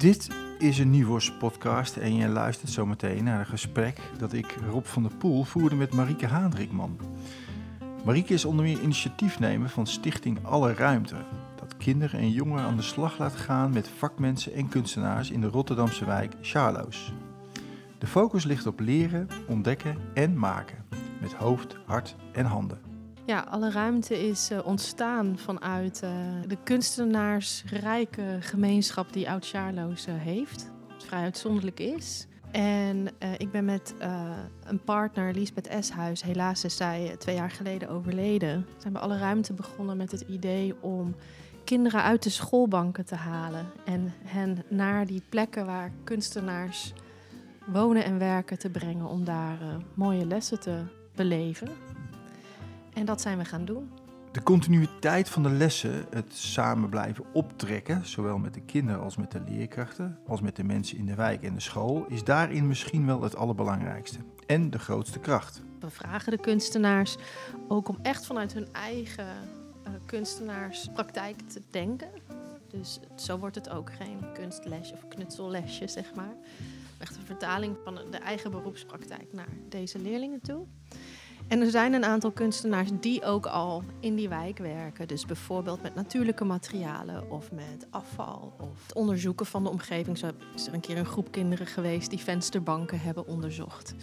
Dit is een Nivos podcast en je luistert zometeen naar een gesprek dat ik, Rob van der Poel, voerde met Marieke Haandrikman. Marieke is onder meer initiatiefnemer van Stichting Alle Ruimte, dat kinderen en jongeren aan de slag laat gaan met vakmensen en kunstenaars in de Rotterdamse wijk Charloes. De focus ligt op leren, ontdekken en maken, met hoofd, hart en handen. Ja, alle ruimte is uh, ontstaan vanuit uh, de kunstenaarsrijke gemeenschap die oud Charloes uh, heeft. Wat vrij uitzonderlijk is. En ik ben met een partner, Liesbeth Eshuis, helaas is zij twee jaar geleden overleden. Zijn we alle ruimte begonnen met het idee om kinderen uit de schoolbanken te halen. En hen naar die plekken waar kunstenaars wonen en werken te brengen om daar mooie lessen te beleven. En dat zijn we gaan doen. De continuïteit van de lessen, het samen blijven optrekken, zowel met de kinderen als met de leerkrachten, als met de mensen in de wijk en de school, is daarin misschien wel het allerbelangrijkste en de grootste kracht. We vragen de kunstenaars ook om echt vanuit hun eigen uh, kunstenaarspraktijk te denken. Dus zo wordt het ook geen kunstlesje of knutsellesje, zeg maar. Echt een vertaling van de eigen beroepspraktijk naar deze leerlingen toe. En er zijn een aantal kunstenaars die ook al in die wijk werken. Dus bijvoorbeeld met natuurlijke materialen of met afval of het onderzoeken van de omgeving. Zo is er een keer een groep kinderen geweest die vensterbanken hebben onderzocht.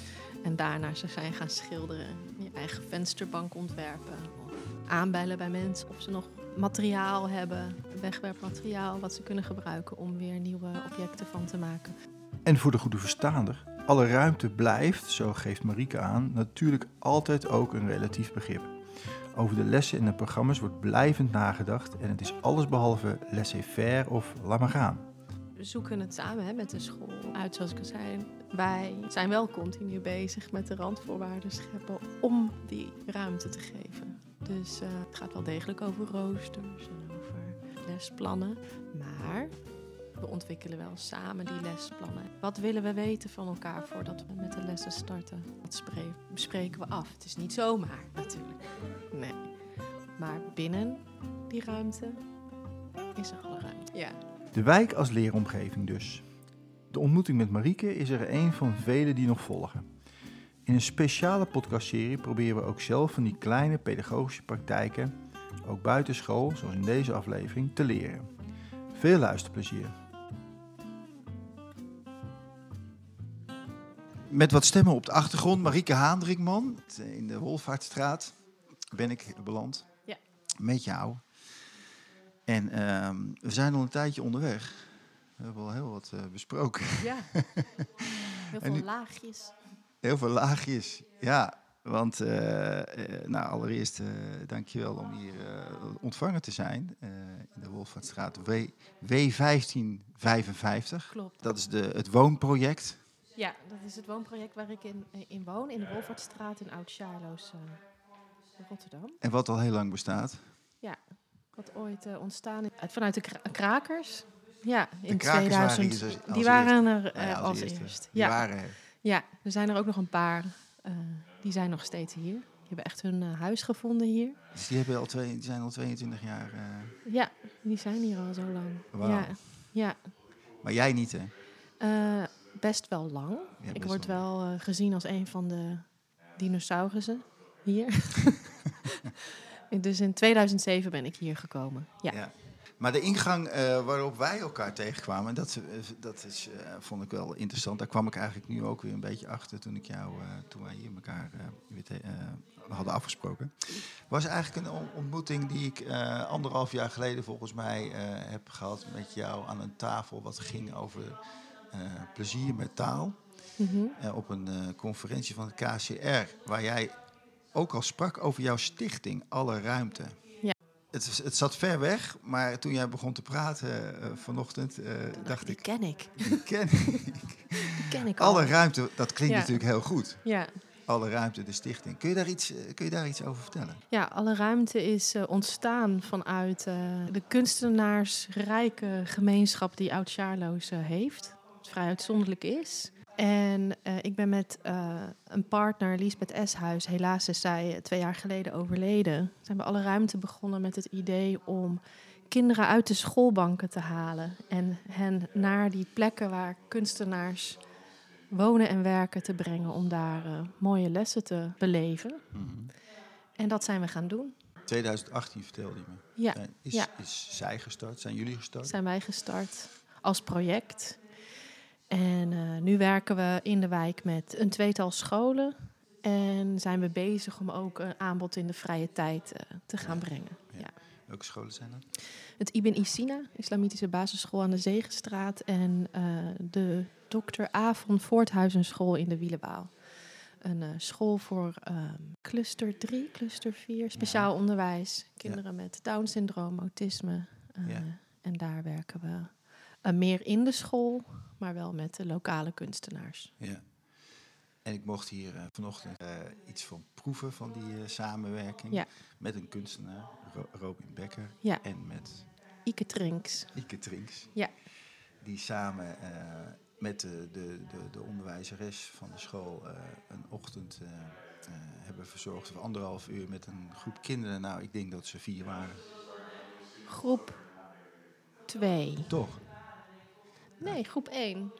En daarna ze zijn gaan schilderen, je eigen vensterbank ontwerpen. Of aanbellen bij mensen of ze nog materiaal hebben, wegwerpmateriaal, wat ze kunnen gebruiken om weer nieuwe objecten van te maken. En voor de goede verstaander, alle ruimte blijft, zo geeft Marieke aan, natuurlijk altijd ook een relatief begrip. Over de lessen en de programma's wordt blijvend nagedacht en het is allesbehalve laissez-faire of laat maar gaan. We zoeken het samen hè, met de school uit, zoals ik al zei. Wij zijn wel continu bezig met de randvoorwaarden scheppen om die ruimte te geven. Dus uh, het gaat wel degelijk over roosters en over lesplannen. Maar we ontwikkelen wel samen die lesplannen. Wat willen we weten van elkaar voordat we met de lessen starten? Dat bespreken we af. Het is niet zomaar natuurlijk. Nee. Maar binnen die ruimte is er alle ruimte. Ja. De wijk als leeromgeving dus. De ontmoeting met Marieke is er een van vele die nog volgen. In een speciale podcastserie proberen we ook zelf van die kleine pedagogische praktijken, ook buitenschool, zoals in deze aflevering, te leren. Veel luisterplezier. Met wat stemmen op de achtergrond. Marieke Haandrikman. In de Wolvaartstraat ben ik beland. Ja. Met jou. En ehm, we zijn al een tijdje onderweg. We hebben al heel wat uh, besproken. Ja. Heel veel laagjes. Heel veel laagjes, ja. Want uh, uh, nou, allereerst dankjewel om hier ontvangen te zijn in de Wolvaartstraat W, W1555. Klopt. Dat is de, het woonproject ja, dat is het woonproject waar ik in, eh, in woon, in de Wolvertstraat in Oud-Charloes, uh, Rotterdam. En wat al heel lang bestaat? Ja, wat ooit uh, ontstaan is vanuit de krakers. Ja, in 2000. Waren die waren er uh, als, als, eerst. eerst. Ja. waren Ja, er zijn er ook nog een paar. die zijn nog steeds hier. Die hebben echt hun huis gevonden hier. Dus die, hebben al twee, die zijn al 22 jaar. Ja, die zijn hier al zo lang. Wow. Ja, ja. Maar jij niet, hè? Best wel lang. ik word wel, uh, gezien als een van de dinosaurussen hier. dus in 2007 ben ik hier gekomen. Ja. ja. Maar de ingang uh, waarop wij elkaar tegenkwamen, dat, uh, dat is, vond ik wel interessant. Daar kwam ik eigenlijk nu ook weer een beetje achter toen, ik jou, toen wij hier elkaar hadden afgesproken. Was eigenlijk een ontmoeting die ik anderhalf jaar geleden volgens mij heb gehad met jou aan een tafel. Wat ging over plezier met taal. Mhm. Eh, op een uh, conferentie van het KCR, waar jij ook al sprak over jouw stichting Alle Ruimte. Ja. Het, het zat ver weg, maar toen jij begon te praten vanochtend, dacht ik... ken ik. Die ken ik. ken ik Alle Ruimte, dat klinkt natuurlijk heel goed. Ja. Alle Ruimte, de stichting. Kun je daar iets, kun je daar iets over vertellen? Ja, Alle Ruimte is ontstaan vanuit de kunstenaarsrijke gemeenschap die Oud-Charloes heeft vrij uitzonderlijk is. En uh, ik ben met uh, een partner, Liesbeth Eshuis, helaas is zij twee jaar geleden overleden. Zijn we alle ruimte begonnen met het idee om kinderen uit de schoolbanken te halen en hen naar die plekken waar kunstenaars wonen en werken te brengen om daar eh, mooie lessen te beleven. Mhm. En dat zijn we gaan doen. 2018 vertelde je me. Ja, Is, ja. is zij gestart? Zijn jullie gestart? zijn wij gestart als project. En eh, nu werken we in de wijk met een tweetal scholen. En zijn we bezig om ook een aanbod in de vrije tijd eh, te gaan Ja. brengen. Ja. Ja. Welke scholen zijn dat? Het Ibn Isina, Islamitische Basisschool aan de Zegenstraat. En eh, de Dr. A. van Voorthuizenschool in de Wielenwaal. Een school voor ehm, cluster 3, cluster 4, speciaal onderwijs. Kinderen met Down-syndroom, autisme. En daar werken we eh, meer in de school, maar wel met de lokale kunstenaars. Ja. En ik mocht hier eh, vanochtend eh, iets van proeven van die samenwerking. Ja. Met een kunstenaar, Ro- Robin Becker. Ja. En met Ike Trinks. Ike Trinks. Ja. Die samen met de, de, de, de onderwijzeres van de school een ochtend hebben verzorgd voor anderhalf uur met een groep kinderen. Nou, ik denk dat ze vier waren. Groep 2. Toch? Nee, groep 1.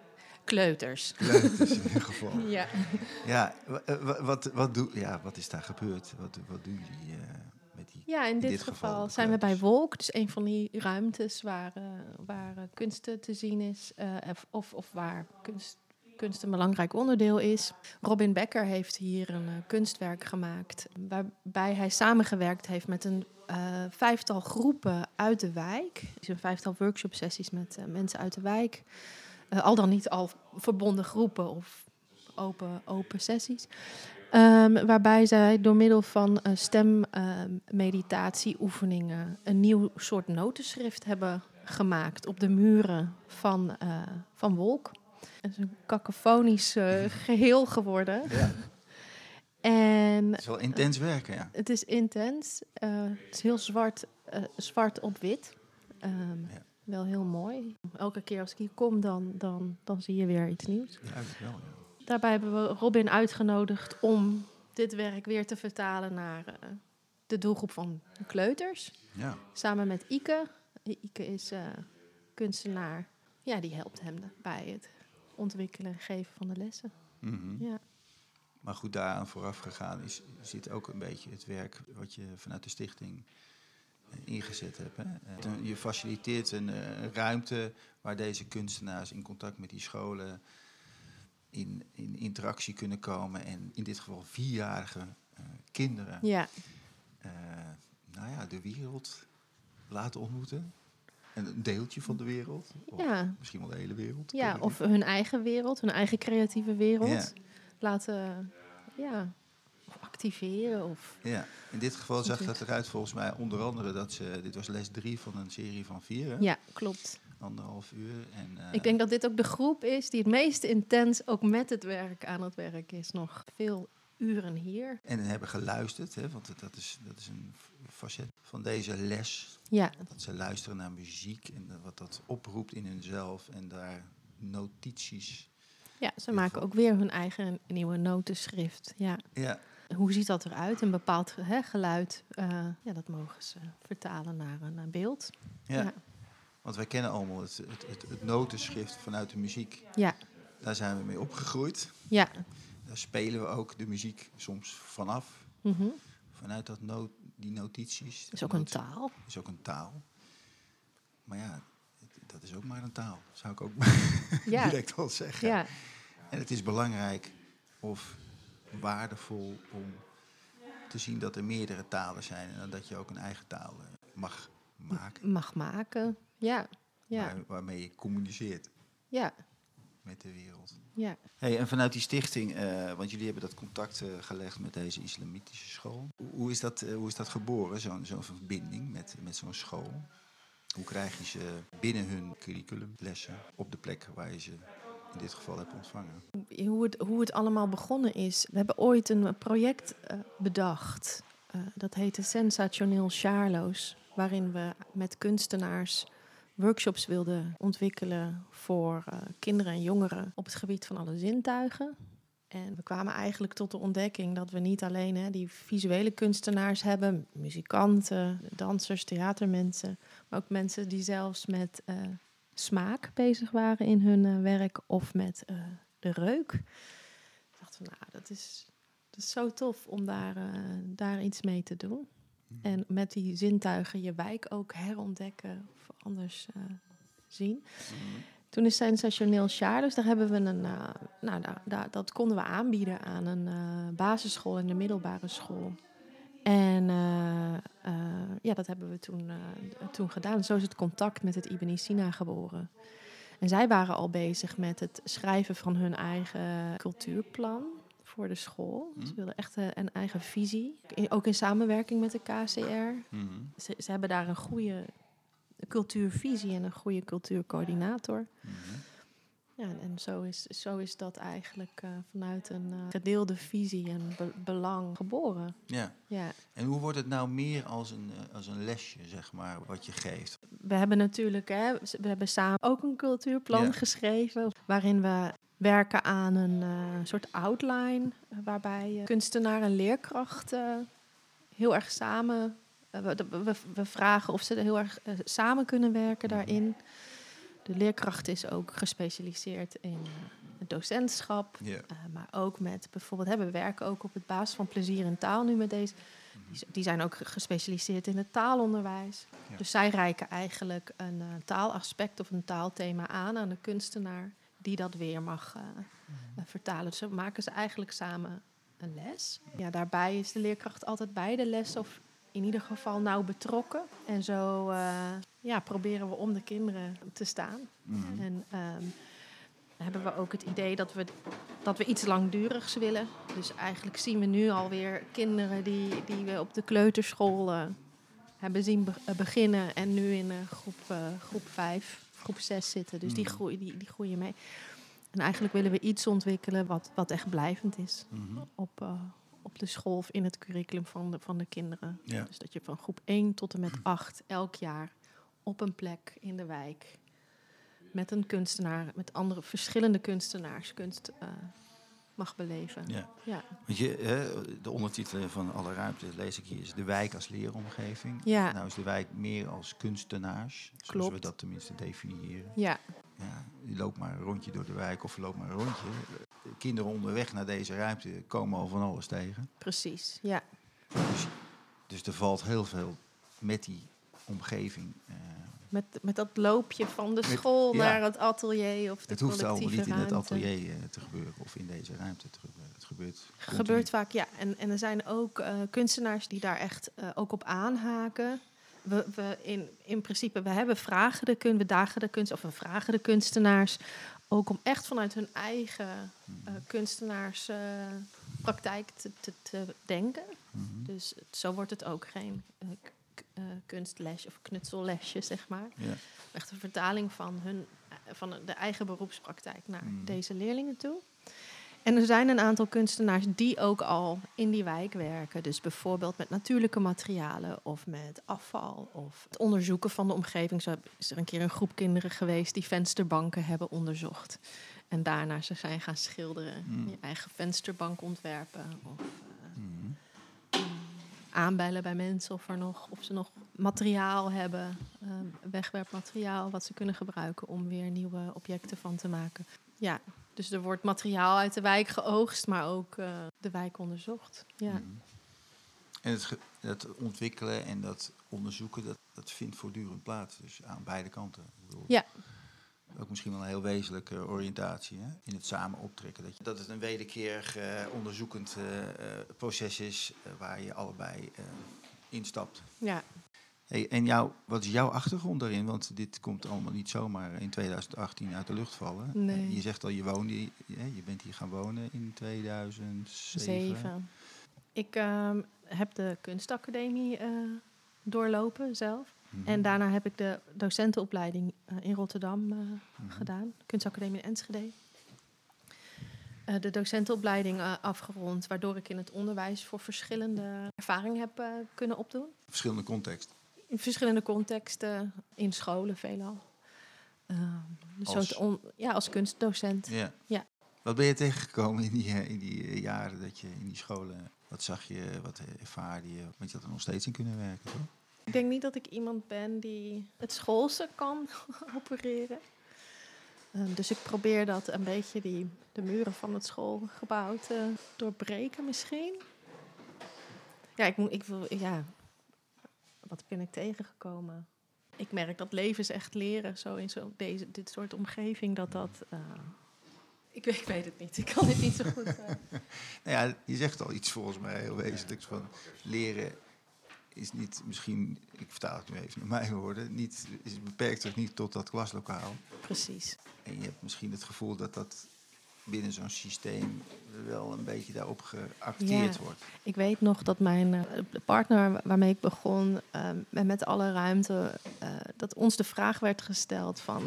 Kleuters. Kleuters in ieder geval. Ja. Ja, eh, wa- wat, wat, doe, ja, wat is daar gebeurd? Wat, wat doen jullie eh, met die... Ja, in dit, dit geval zijn we bij. Wolk, dus een van die ruimtes waar, eh, waar kunsten te zien is, eh, of- of, of waar kunst, kunst een belangrijk onderdeel is. Robin Becker heeft hier een kunstwerk gemaakt, waarbij hij samengewerkt heeft met een eh, vijftal groepen uit de wijk. Dus een vijftal workshop-sessies met eh, mensen uit de wijk. Eh, al dan niet al verbonden groepen of open, open sessies. Ehm, waarbij zij door middel van uh, stemmeditatieoefeningen een nieuw soort notenschrift hebben gemaakt op de muren van, van Wolk. Het is een kakofonisch eh, geheel geworden. Ja, En het is wel intens werken, ja. het is intens. eh, het is heel zwart, eh, zwart op wit. Ehm, Ja. Wel heel mooi. Elke keer als ik hier kom, dan, dan, dan zie je weer iets nieuws. Wel, ja. Daarbij hebben we Robin uitgenodigd om dit werk weer te vertalen naar eh, de doelgroep van kleuters. Ja, Samen met Ike. Ike is kunstenaar. Ja, die helpt hem bij het ontwikkelen en geven van de lessen. mhm. Ja. Maar goed, daaraan vooraf gegaan is, zit ook een beetje het werk wat je vanuit de stichting eh, ingezet hebt. Hè? Eh, Je faciliteert een eh, ruimte waar deze kunstenaars in contact met die scholen in, in interactie kunnen komen. En in dit geval vierjarige kinderen ja, nou ja, de wereld laten ontmoeten. En een deeltje van de wereld. Of ja. misschien wel de hele wereld. ja, of hun eigen wereld, hun eigen creatieve wereld Ja. Laten ja, activeren. Of, Ja, in dit geval zag dat eruit volgens mij onder andere dat ze, dit was les drie van een serie van vier, hè? ja, klopt. anderhalf uur. En, eh, Ik denk dat dit ook de groep is die het meest intens ook met het werk aan het werk is. Nog veel uren hier. En hebben geluisterd, hè, want dat is, dat is een facet van deze les. Ja, Dat ze luisteren naar muziek en wat dat oproept in hunzelf en daar notities. Ja ze maken ook weer hun eigen nieuwe notenschrift. Ja. Ja, Hoe ziet dat eruit? Een bepaald hè, geluid. eh, ja, dat mogen ze vertalen naar een beeld. ja. Ja. want wij kennen allemaal het, het, het, het notenschrift vanuit de muziek. Ja, Daar zijn we mee opgegroeid. ja. Daar spelen we ook de muziek soms vanaf. Mhm. Vanuit dat die notities. Is ook een taal. is ook een taal. Maar ja, dat is ook maar een taal, zou ik ook Ja, direct wel zeggen. ja, En het is belangrijk of waardevol om te zien dat er meerdere talen zijn en dat je ook een eigen taal eh, mag maken, mag maken. Ja, ja, waar- waarmee je communiceert ja, met de wereld. ja. Hey, en vanuit die stichting, eh, want jullie hebben dat contact eh, gelegd met deze islamitische school. Hoe, is, dat, hoe is dat geboren, zo'n zo'n verbinding met, met zo'n school? Hoe krijg je ze binnen hun curriculumlessen op de plek waar je ze in dit geval hebt ontvangen? Hoe het, hoe het allemaal begonnen is. We hebben ooit een project eh, bedacht. Eh, dat heette Sensationeel Charlo's. Waarin we met kunstenaars workshops wilden ontwikkelen voor eh, kinderen en jongeren op het gebied van alle zintuigen. En we kwamen eigenlijk tot de ontdekking dat we niet alleen hè, die visuele kunstenaars hebben, muzikanten, dansers, theatermensen, maar ook mensen die zelfs met uh, smaak bezig waren in hun uh, werk of met uh, de reuk. Ik dacht van, nou, dat is, dat is zo tof om daar, daar iets mee te doen. En met die zintuigen je wijk ook herontdekken of anders zien. Toen is sensationeel jaar, dus daar hebben we een, uh, nou, dat konden we aanbieden aan een uh, basisschool en de middelbare school. En uh, ja, dat hebben we toen, toen gedaan. Zo is het contact met het Ibn Sina geboren. En zij waren al bezig met het schrijven van hun eigen cultuurplan voor de school. Ze wilden echt een eigen visie. Ook in samenwerking met de KCR. Mm ze, ze, hebben daar een goede cultuurvisie en een goede cultuurcoördinator. Mhm. Ja, en zo is, zo is dat eigenlijk uh, vanuit een uh, gedeelde visie en be belang geboren. Ja. ja. En hoe wordt het nou meer als een, uh, als een lesje, zeg maar, wat je geeft? We hebben natuurlijk, hè, we hebben samen ook een cultuurplan ja. geschreven, waarin we werken aan een soort outline, waarbij kunstenaar en leerkracht heel erg samen we, we, we, vragen of ze er heel erg uh, samen kunnen werken daarin. De leerkracht is ook gespecialiseerd in het docentschap. Yeah. Maar ook met bijvoorbeeld, hè, we werken ook op het basis van plezier in taal nu met deze. Die, die zijn ook gespecialiseerd in het taalonderwijs. Dus zij reiken eigenlijk een uh, taalaspect of een taalthema aan aan de kunstenaar die dat weer mag mm. vertalen. Dus maken ze eigenlijk samen een les. Ja, daarbij is de leerkracht altijd bij de les of in ieder geval nauw betrokken. En zo uh, ja, proberen we om de kinderen te staan. Mm. En um, hebben we ook het idee dat we, dat we iets langdurigs willen. Dus eigenlijk zien we nu alweer kinderen die, die we op de kleuterschool uh, hebben zien be eh, beginnen. En nu in groep, groep 5, groep 6 zitten. Dus mm. die, groeien, die, die groeien mee. En eigenlijk willen we iets ontwikkelen wat, wat echt blijvend is. Mm -hmm. op, op de school of in het curriculum van de, van de kinderen. Ja. Dus dat je van groep 1 tot en met 8 elk jaar op een plek in de wijk met een kunstenaar, met andere verschillende kunstenaars kunst uh, mag beleven. Ja. ja. Want je, hè, de ondertitel van alle ruimte lees ik hier is de wijk als leeromgeving. Ja. Nou is de wijk meer als kunstenaars, zoals Klopt. we dat tenminste definiëren. Ja. ja. Je loopt maar een rondje door de wijk of loopt maar een rondje kinderen onderweg naar deze ruimte komen al van alles tegen. Precies, ja. Dus, dus er valt heel veel met die omgeving. Uh, met, met dat loopje van de school naar het atelier of de Het hoeft allemaal niet in het atelier uh, te gebeuren of in deze ruimte te gebeuren. Het gebeurt, gebeurt vaak, ja. En, en er zijn ook uh, kunstenaars die daar echt ook op aanhaken. We, we in, in principe, we hebben vragen de kunst, we dagen de kunst, of we vragen de kunstenaars ook om echt vanuit hun eigen uh, kunstenaarspraktijk te, te, te, denken. Mhm. Dus zo wordt het ook geen uh, kunstlesje of knutsellesje, zeg maar. Echt een vertaling van, hun, van de eigen beroepspraktijk naar mhm. deze leerlingen toe. En er zijn een aantal kunstenaars die ook al in die wijk werken. Dus bijvoorbeeld met natuurlijke materialen of met afval of het onderzoeken van de omgeving. Zo is er een keer een groep kinderen geweest die vensterbanken hebben onderzocht. En daarna ze zijn gaan schilderen, mm. je eigen vensterbank ontwerpen. Of uh, mm. aanbellen bij mensen of, er nog, of ze nog materiaal hebben, uh, wegwerpmateriaal, wat ze kunnen gebruiken om weer nieuwe objecten van te maken. Ja, dus er wordt materiaal uit de wijk geoogst, maar ook uh, de wijk onderzocht. Ja. Mm. En het, ontwikkelen en dat onderzoeken, dat, dat vindt voortdurend plaats. Dus aan beide kanten. Bedoel, ja. Ook misschien wel een heel wezenlijke oriëntatie hè? in het samen optrekken. Dat, je, dat het een wederkerig uh, onderzoekend uh, proces is waar je allebei instapt. Ja. Hey, en jou, wat is jouw achtergrond daarin? Want dit komt allemaal niet zomaar in 2018 uit de lucht vallen. Nee. Je zegt al, je, woonde, je bent hier gaan wonen in 2007. Zeven. Ik uh, heb de kunstacademie uh, doorlopen zelf. Mhm. En daarna heb ik de docentenopleiding uh, in Rotterdam mm -hmm. gedaan. Kunstacademie in Enschede. de docentenopleiding afgerond, waardoor ik in het onderwijs voor verschillende ervaringen heb kunnen opdoen. Verschillende contexten? In verschillende contexten, in scholen veelal. Uh, dus als? On, ja, als kunstdocent. Ja. ja. Wat ben je tegengekomen in die, eh, in die eh, jaren dat je in die scholen... Wat zag je, wat ervaarde je? Want je had er nog steeds in kunnen werken, toch? Ik denk niet dat ik iemand ben die het schoolse kan opereren. Ehm, dus ik probeer dat een beetje die, de muren van het schoolgebouw te doorbreken misschien. Ja, ik, moet, ik wil, ja, wat ben ik tegengekomen? Ik merk dat levens echt leren, zo in zo deze, dit soort omgeving, dat dat... eh, ik, weet, ik weet het niet, ik kan het niet zo goed zeggen. Nou ja, je zegt al iets volgens mij heel wezenlijks van leren is niet misschien, ik vertaal het nu even naar mijn woorden, niet, is beperkt zich niet tot dat klaslokaal. Precies. En je hebt misschien het gevoel dat dat binnen zo'n systeem wel een beetje daarop geacteerd Ja. wordt. Ik weet nog dat mijn eh, partner wa- waarmee ik begon, eh, met alle ruimte, eh, dat ons de vraag werd gesteld van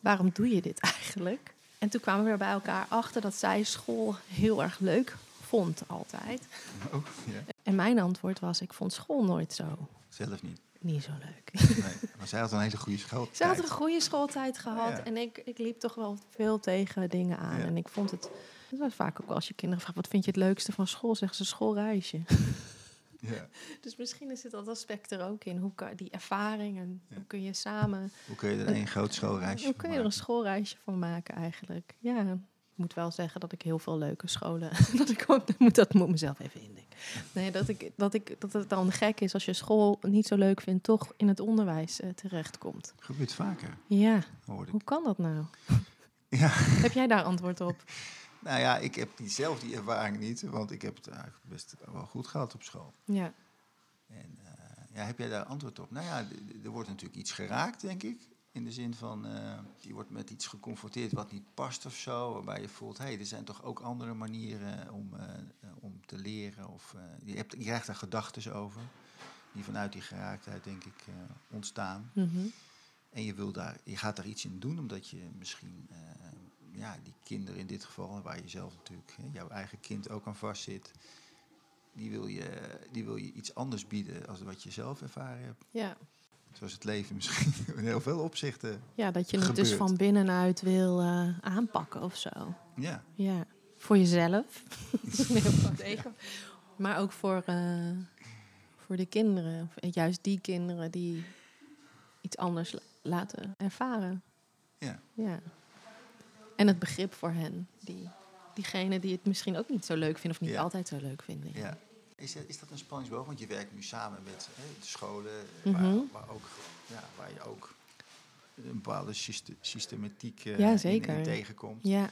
waarom doe je dit eigenlijk? En toen kwamen we er bij elkaar achter dat zij school heel erg leuk vond altijd. Ja. En mijn antwoord was, ik vond school nooit zo, Zelf niet. Niet zo leuk. Nee. Maar zij had een hele goede school. Ze had een goede schooltijd gehad Ja. en ik, ik liep toch wel veel tegen dingen aan. Ja. En ik vond het, dat was vaak ook wel als je kinderen vraagt, wat vind je het leukste van school? Zeggen ze schoolreisje. Ja. Dus misschien is het dat aspect er ook in. Hoe kan die ervaring en Ja. hoe kun je samen. Hoe kun je er een groot schoolreisje Hoe kun je er een schoolreisje van maken eigenlijk? Ja, moet wel zeggen dat ik heel veel leuke scholen. dat ik moet, dat moet mezelf even indenken. Nee, dat, ik, dat, ik, dat het dan gek is als je school niet zo leuk vindt, toch in het onderwijs eh, terechtkomt. Gebeurt vaker, Ja, hoe kan dat nou? Ja. Heb jij daar antwoord op? Nou ja, ik heb die, zelf die ervaring niet, want ik heb het eigenlijk best wel goed gehad op school. Ja, En eh, ja, heb jij daar antwoord op? Nou ja, er wordt natuurlijk iets geraakt, denk ik. In de zin van, eh, je wordt met iets geconfronteerd wat niet past of zo. Waarbij je voelt, hé, hey, er zijn toch ook andere manieren om, eh, om te leren. Of, eh, je, hebt, je krijgt daar gedachten over. Die vanuit die geraaktheid, denk ik, ontstaan. mhm. En je, wil daar, je gaat daar iets in doen, omdat je misschien ja, die kinderen in dit geval, waar je zelf natuurlijk, hè, jouw eigen kind ook aan vastzit, die wil, je, die wil je iets anders bieden als wat je zelf ervaren hebt. ja. Zoals het leven misschien in heel veel opzichten. ja, dat je het dus van binnenuit wil eh, aanpakken of zo. Ja, Ja, voor jezelf. Maar ook voor, eh, voor de kinderen. Of juist die kinderen die iets anders la- laten ervaren. ja. Ja. En het begrip voor hen. Die, diegenen die het misschien ook niet zo leuk vinden of niet Ja. altijd zo leuk vinden. ja. Is, dat- is dat een spanningsboog? Want je werkt nu samen met hè, de scholen, Mhm. waar, waar, ook, ja, waar je ook een bepaalde syste- systematiek eh, Ja, zeker. in tegenkomt. Ja,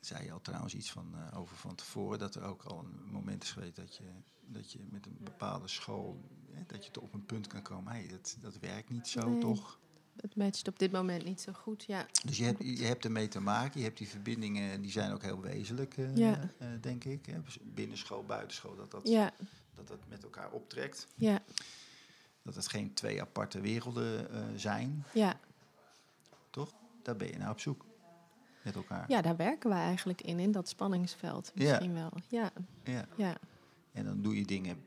zei je al trouwens iets van, eh, over van tevoren, dat er ook al een moment is geweest dat je, dat je met een bepaalde school, hè, dat je tot op een punt kan komen, hey, dat, dat werkt niet zo Nee. toch? Het matcht op dit moment niet zo goed. Ja, Dus je hebt, je hebt ermee te maken, je hebt die verbindingen, die zijn ook heel wezenlijk, eh, Ja. eh, denk ik. Hè? Binnenschool, buitenschool, dat dat, ja, dat dat met elkaar optrekt. ja, Dat het geen twee aparte werelden eh, zijn, ja. toch? Daar ben je naar op zoek, met elkaar. ja, daar werken wij eigenlijk in, in dat spanningsveld. Misschien wel. Ja, Ja. ja, En dan doe je dingen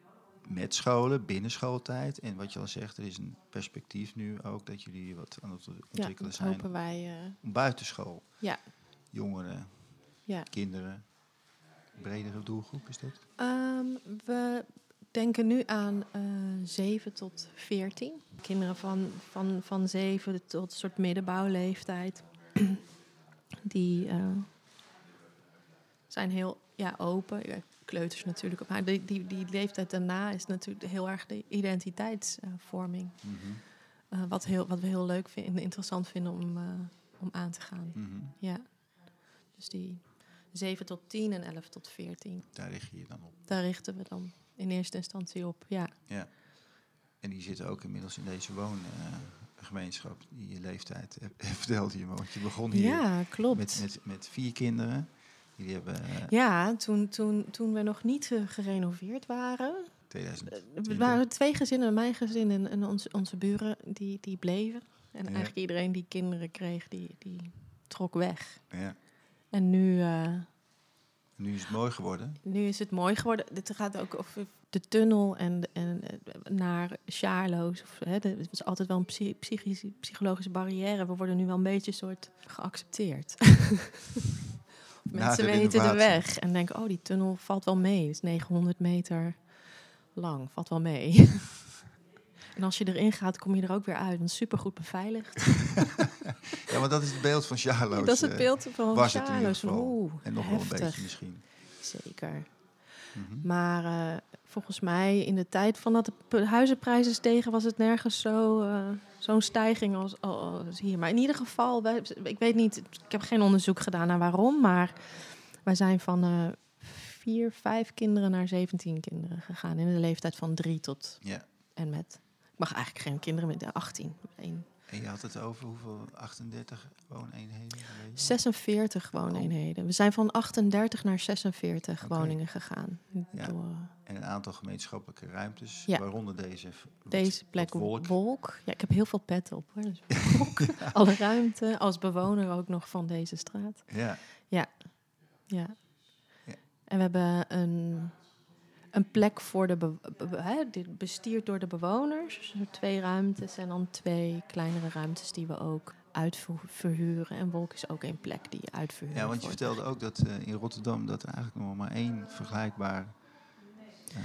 met scholen, binnen schooltijd. En wat je al zegt, er is een perspectief nu ook dat jullie wat aan het ja ontwikkelen dat zijn. hopen wij. Om buitenschool, ja, jongeren, ja. kinderen, bredere doelgroep is dat? Ehm, we denken nu aan eh 7 tot 14. Kinderen van, van, van 7 tot een soort middenbouwleeftijd. Die eh, zijn heel ja, open. Kleuters natuurlijk. ook. Maar die, die, die leeftijd daarna is natuurlijk heel erg de identiteitsvorming. Mhm, Eh, wat, heel, wat we heel leuk vinden, interessant vinden om, eh, om aan te gaan. mhm. Ja. Dus die 7 tot 10 en 11 tot 14. Daar richt je je dan op. Daar richten we dan in eerste instantie op. Ja, Ja. En die zitten ook inmiddels in deze woongemeenschap, die leeftijd, eh, vertelde je. Want je begon hier ja klopt. met, met, met vier kinderen. Jullie hebben eh, Ja, toen, toen, toen we nog niet eh, gerenoveerd waren. 2000. eh, Er waren twee gezinnen, mijn gezin en, en onze, onze buren, die, die bleven. En Ja. eigenlijk iedereen die kinderen kreeg, die, die trok weg. Ja. En nu, eh, Nu is het mooi geworden. nu is het mooi geworden. Dit gaat ook over de tunnel en, en eh, naar Sjaarloos. Of, hè, het was altijd wel een psy- psychische, psychologische barrière. We worden nu wel een beetje soort geaccepteerd. Mensen weten de weg en denken, oh, die tunnel valt wel mee. Het is 900 meter lang, valt wel mee. en als je erin gaat, kom je er ook weer uit. Want super goed beveiligd. Ja, maar dat is het beeld van Charloes. dat is het eh, beeld van. Oeh, En nog wel een heftig. beetje misschien. Zeker. Mhm. Maar eh, volgens mij in de tijd van dat de huizenprijzen stegen, was het nergens zo, eh, zo'n stijging als, als hier. Maar in ieder geval, wij, ik weet niet, ik heb geen onderzoek gedaan naar waarom, maar wij zijn van eh, vier, vijf kinderen naar 17 kinderen gegaan in de leeftijd van drie tot Ja. en met. Ik mag eigenlijk geen kinderen met de 18. Eén. En je had het over hoeveel? 38 wooneenheden? weet je? 46 wooneenheden. We zijn van 38 naar 46 Oké. woningen gegaan. Ja. Door En een aantal gemeenschappelijke ruimtes, Ja. waaronder deze. deze plek wolk. wolk. Ja, ik heb heel veel pet op. Hoor. Dus. Alle ruimte. Als bewoner ook nog van deze straat. Ja, Ja. Ja. En we hebben een, een plek voor de be- be- be- hè, dit bestuurd door de bewoners. Dus twee ruimtes en dan twee kleinere ruimtes die we ook uitverhuren. En wolk is ook een plek die uitverhuurt. ja, want je vertelde ook dat eh, in Rotterdam dat er eigenlijk nog maar één vergelijkbaar. eh,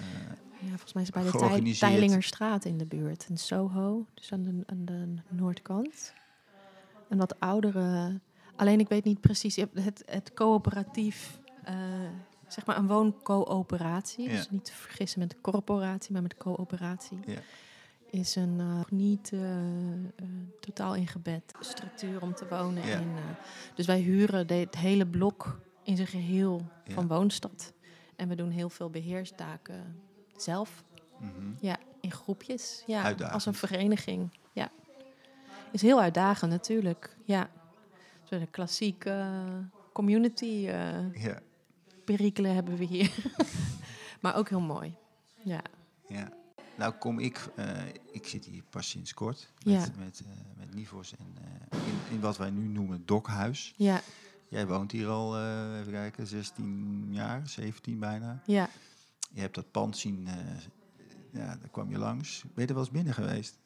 Ja, volgens mij is het bij de. Tijlingerstraat in de buurt. In Soho, dus aan de, aan de noordkant. Een wat oudere... Alleen ik weet niet precies... je hebt Het, het coöperatief... eh, zeg maar een wooncoöperatie. Ja. Dus niet te vergissen met corporatie, maar met coöperatie. Ja. Is een eh, niet eh, eh, totaal ingebed structuur om te wonen Ja. in. dus wij huren de- het hele blok in zijn geheel van Woonstad. En we doen heel veel beheerstaken zelf. mhm. Ja, in groepjes. Ja, Uitdagend. als een vereniging. Ja. Is heel uitdagend natuurlijk. Ja. De klassieke community Ja, perikelen hebben we hier. maar ook heel mooi. Ja. ja. Nou kom ik, eh, ik zit hier pas sinds kort met, Ja. met, eh, met Nivos en eh, in, in wat wij nu noemen dokhuis. Ja, Jij woont hier al, even kijken, 16 jaar, 17 bijna. ja. Je hebt dat pand zien, ja, daar kwam je langs. Ben je er wel eens binnen geweest?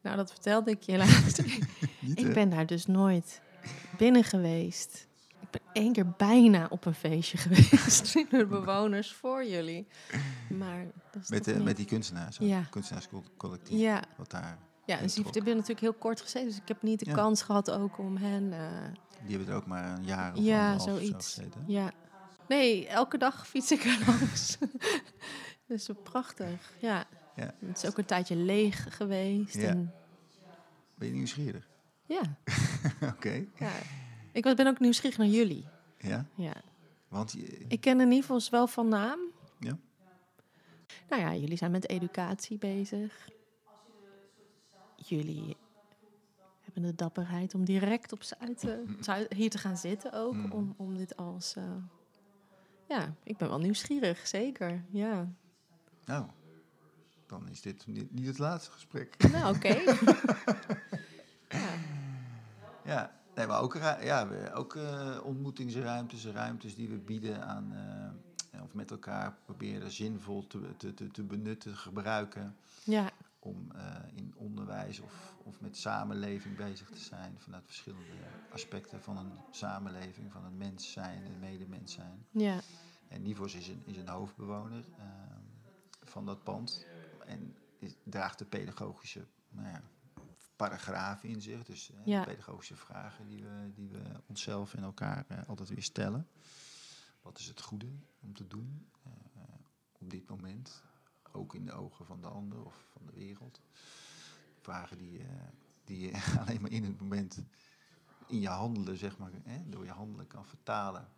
Nou, dat vertelde ik je laatst. Ik ben daar dus nooit binnen geweest. Ik ben één keer bijna op een feestje geweest. met de bewoners voor jullie. Maar dat is Met, met die kunstenaars, Ja. kunstenaarscollectief. Ja, Wat daar, Ja, dus die Top. die hebben natuurlijk heel kort gezeten. Dus ik heb niet de Ja. kans gehad ook om hen... eh, die hebben er ook maar een jaar of ja, anderhalf of zo zoiets. gezeten. Ja. Nee, elke dag fiets ik er langs. dus zo prachtig. Ja. Ja. Het is ook een tijdje leeg geweest. Ja. En, Ben je nieuwsgierig? ja. Oké. ja. Ik ben ook nieuwsgierig naar jullie. Ja, Ja. want je, Ik ken de Nivels wel van naam. Ja. Nou ja, jullie zijn met educatie bezig. Jullie hebben de dapperheid om direct op Zuid, eh, Zuid- hier te gaan zitten ook. Mm. Om, om dit als... eh, ja, ik ben wel nieuwsgierig, zeker. Ja. nou, dan is dit niet, niet het laatste gesprek. Nou, oké. ja. Ja, nee, maar ook, ja, ook eh, ontmoetingsruimtes, ruimtes die we bieden aan, eh, of met elkaar proberen zinvol te, te, te, te benutten, gebruiken. ja, Om eh, in onderwijs of, of met samenleving bezig te zijn vanuit verschillende aspecten van een samenleving, van een mens zijn, een medemens zijn. ja, En Nivos is een, is een hoofdbewoner eh, van dat pand. En is, draagt de pedagogische nou ja, paragraaf in zich. Dus eh, Ja. pedagogische vragen die we, die we onszelf en elkaar eh, altijd weer stellen. Wat is het goede om te doen eh, op dit moment? Ook in de ogen van de ander of van de wereld. Vragen die, eh, die je alleen maar in het moment in je handelen, zeg maar, hè, door je handelen kan vertalen.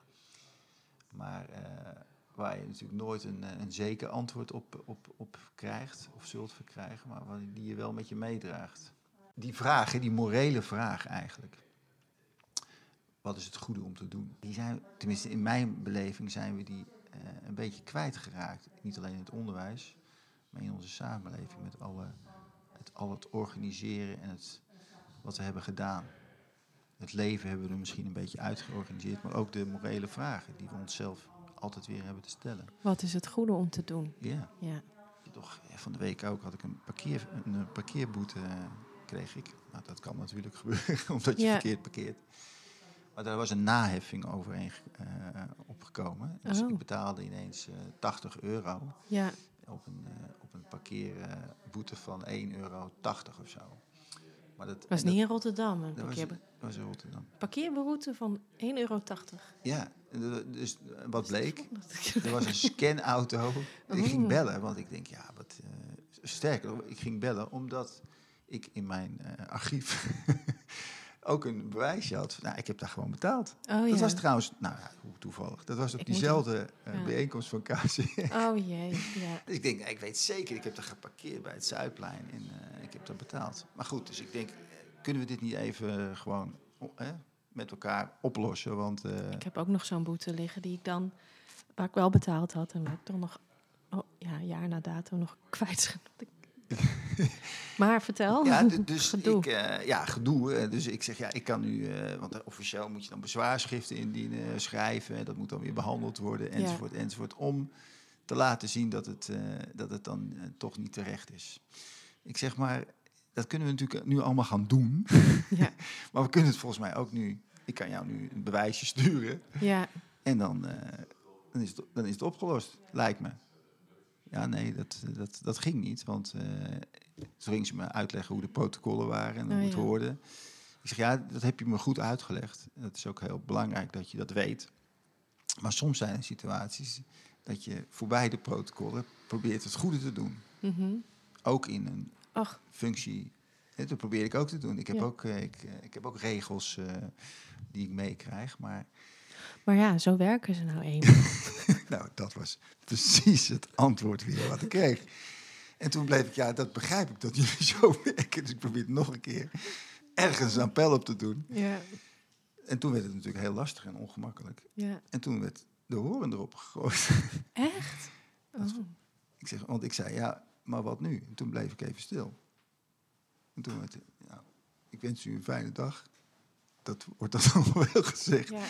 Maar eh, waar je natuurlijk nooit een, eh, een zeker antwoord op, op, op krijgt of zult verkrijgen, maar die je wel met je meedraagt. Die vraag, hè, die morele vraag eigenlijk. Wat is het goede om te doen? Die zijn, tenminste in mijn beleving zijn we die eh, een beetje kwijtgeraakt. Niet alleen in het onderwijs, maar in onze samenleving met alle, het, al het organiseren en het, wat we hebben gedaan. Het leven hebben we er misschien een beetje uitgeorganiseerd, maar ook de morele vragen die we onszelf altijd weer hebben te stellen. wat is het goede om te doen? Ja, Ja, toch eh, van de week ook had ik een, parkeer, een parkeerboete, eh, kreeg ik. Nou, dat kan natuurlijk gebeuren, omdat je Ja. verkeerd parkeert. Maar daar was een naheffing overheen eh, opgekomen. Dus Oh. ik betaalde ineens eh 80 euro Ja, op een, eh, op een parkeerboete van 1,80 euro of zo. Maar dat was niet in Rotterdam. Een dat, dat was, in Rotterdam. parkeerberoute van 1,80 euro. Ja, dus eh, wat bleek? Er was een scanauto. Ik ging Oh. bellen, want ik denk, ja, wat eh, sterker, ik ging bellen omdat ik in mijn eh, archief ook een bewijsje had. Nou, ik heb daar gewoon betaald. Oh ja. Dat was trouwens, nou ja, hoe toevallig. Dat was op Ik diezelfde eh, ja. bijeenkomst van KC. Oh jee, ja. ik denk, ik weet zeker, ik heb daar geparkeerd bij het Zuidplein en eh, ik heb daar betaald. Maar goed, dus ik denk, kunnen we dit niet even gewoon met elkaar oplossen? Want Ik heb ook nog zo'n boete liggen die ik dan, waar ik wel betaald had en waar ik dan nog, oh, ja, jaar na dato nog kwijt. maar vertel. Ja, du- dus Gedoe. ik, eh, ja, gedoe. Dus ik zeg, ja, ik kan nu, eh, want eh, officieel moet je dan bezwaarschriften indienen, schrijven. Dat moet dan weer behandeld worden, enzovoort, enzovoort. Om te laten zien dat het, dat het dan toch niet terecht is. Ik zeg maar, dat kunnen we natuurlijk nu allemaal gaan doen. Ja, Maar we kunnen het volgens mij ook nu. Ik kan jou nu een bewijsje sturen. ja, En dan, dan, is, het, dan is het opgelost, lijkt me. Ja, nee, dat, dat, dat ging niet. Want eh, toen ging ze me uitleggen hoe de protocollen waren en hoe Oh, het ja. hoorde. Ik zeg, ja, dat heb je me goed uitgelegd. Dat is ook heel belangrijk dat je dat weet. Maar soms zijn er situaties dat je voorbij de protocollen probeert het goede te doen. mhm. Ook in een Ach, functie. Dat probeer ik ook te doen. Ik heb, Ja. ook, eh, ik, eh, ik heb ook regels eh, die ik meekrijg. Maar maar ja, zo werken ze nou eenmaal. Nou, dat was precies het antwoord weer wat ik kreeg. En toen bleef ik, ja, dat begrijp ik dat jullie zo werken. Dus ik probeer het nog een keer ergens een appel op te doen. ja, En toen werd het natuurlijk heel lastig en ongemakkelijk. ja. En toen werd de horen erop gegooid. Echt? Oh. Ik zeg, want ik zei, ja, maar wat nu? En toen bleef ik even stil. En toen werd het, ja, ik wens u een fijne dag. Dat wordt dan wel gezegd. Ja,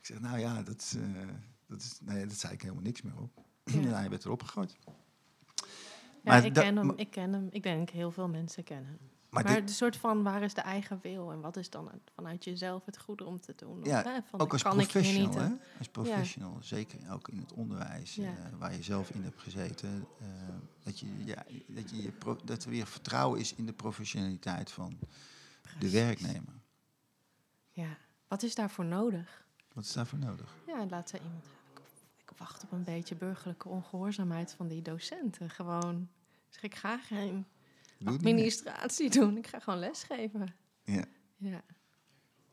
Ik zeg, nou ja, dat, eh, dat, is, nee, dat zei ik helemaal niks meer op. Ja. En hij werd erop gegooid. ja Maar ik ken hem, ik ken hem. Ik denk heel veel mensen kennen hem. Maar de soort van, waar is de eigen wil? En wat is dan het- vanuit jezelf het goede om te doen? Ja, Of, hè, van, Ook als kan professional, hè? Als professional, zeker ook in het onderwijs, Ja. eh, waar je zelf in hebt gezeten. eh, dat, je, ja, dat, je, dat er weer vertrouwen is in de professionaliteit van de werknemer. Ja, wat is daarvoor nodig? Wat is daarvoor nodig? Ja, laat ze iemand. Ik, ik wacht op een beetje burgerlijke ongehoorzaamheid van die docenten. Gewoon. Zeg, ik ga geen Doe administratie doen. Ik ga gewoon lesgeven. Ja, Ja,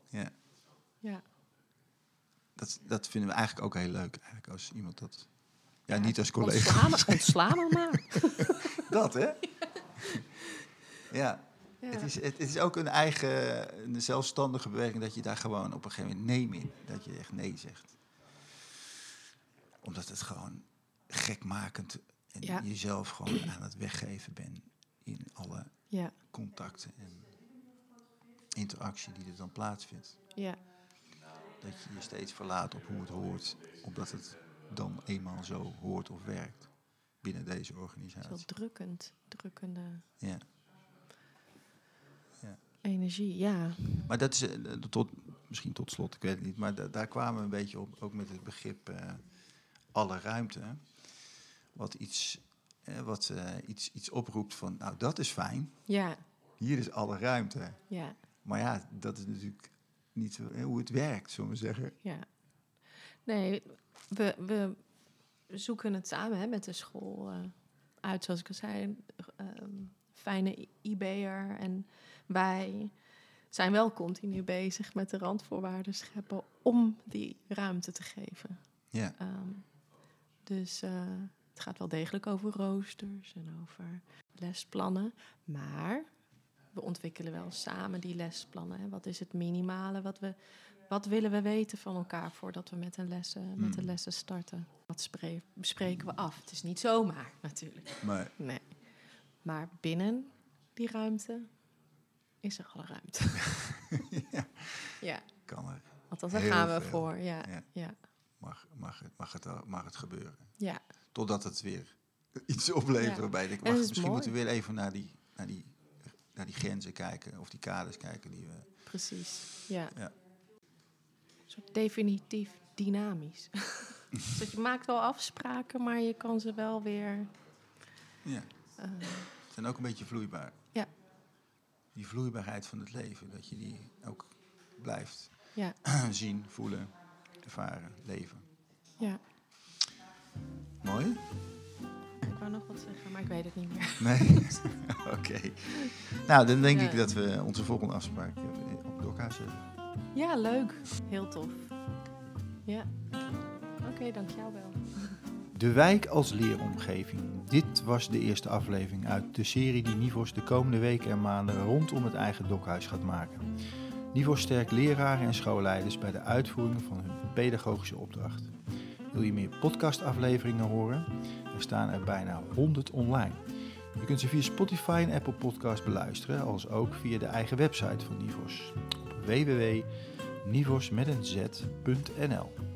ja. ja. Dat, dat vinden we eigenlijk ook heel leuk, eigenlijk, als iemand dat... Ja, Ja, niet als collega. Ontslaan, ontslaan maar. Dat, hè? Ja. Ja. Het, is, het, het is ook een eigen, een zelfstandige bewerking dat je daar gewoon op een gegeven moment nee in. Dat je echt nee zegt. Omdat het gewoon gekmakend en Ja. jezelf gewoon aan het weggeven bent in alle ja, contacten en interactie die er dan plaatsvindt. ja, Dat je je steeds verlaat op hoe het hoort, omdat het dan eenmaal zo hoort of werkt binnen deze zo organisatie. drukkend, drukkende Ja. Energie. Ja, Maar dat is eh, tot, misschien tot slot, ik weet het niet, maar da- daar kwamen we een beetje op, ook met het begrip eh, alle ruimte. Wat iets, eh, wat, iets, iets oproept van, nou dat is fijn, ja, hier is alle ruimte. ja, Maar ja, dat is natuurlijk niet hoe het werkt, zullen we zeggen. ja. Nee, we, we zoeken het samen hè, met de school uit, zoals ik al zei. ehm, fijne IB'er en wij zijn wel continu bezig met de randvoorwaarden scheppen om die ruimte te geven. Ja, Ehm, dus eh, het gaat wel degelijk over roosters en over lesplannen. Maar we ontwikkelen wel samen die lesplannen. Hè. Wat is het minimale? Wat, we, wat willen we weten van elkaar voordat we met, een lessen, met de Hmm. lessen starten? Wat spre- bespreken we af? Het is niet zomaar natuurlijk. maar Nee. Maar binnen die ruimte is er alle ruimte. ja, ja, kan er. althans daar gaan we veel. voor. Ja, Ja. ja, Mag, mag, het, mag, het, wel- mag het gebeuren. ja. Totdat het weer iets oplevert Ja. waarbij ik wacht, is misschien mooi. moeten we weer even naar die, naar, die, naar die grenzen kijken. Of die kaders kijken die we... precies. Ja. soort definitief dynamisch. dus je maakt wel afspraken, maar je kan ze wel weer. Ja. eh, zijn ook een beetje vloeibaar. Die vloeibaarheid van het leven, dat je die ook blijft ja, zien, voelen, ervaren, leven. ja. Mooi? Ik wou nog wat zeggen, maar ik weet het niet meer. Nee? Oké. Nou, dan denk Ja. ik dat we onze volgende afspraak eh, op Dokka's hebben. Ja, leuk. Heel tof. Ja. Oké, dank jou wel. De wijk als leeromgeving. Dit was de eerste aflevering uit de serie die Nivos de komende weken en maanden rondom het eigen dokhuis gaat maken. Nivos sterkt leraren en schoolleiders bij de uitvoering van hun pedagogische opdracht. Wil je meer podcastafleveringen horen? Er staan er bijna 100 online. Je kunt ze via Spotify en Apple Podcast beluisteren, als ook via de eigen website van Nivos op.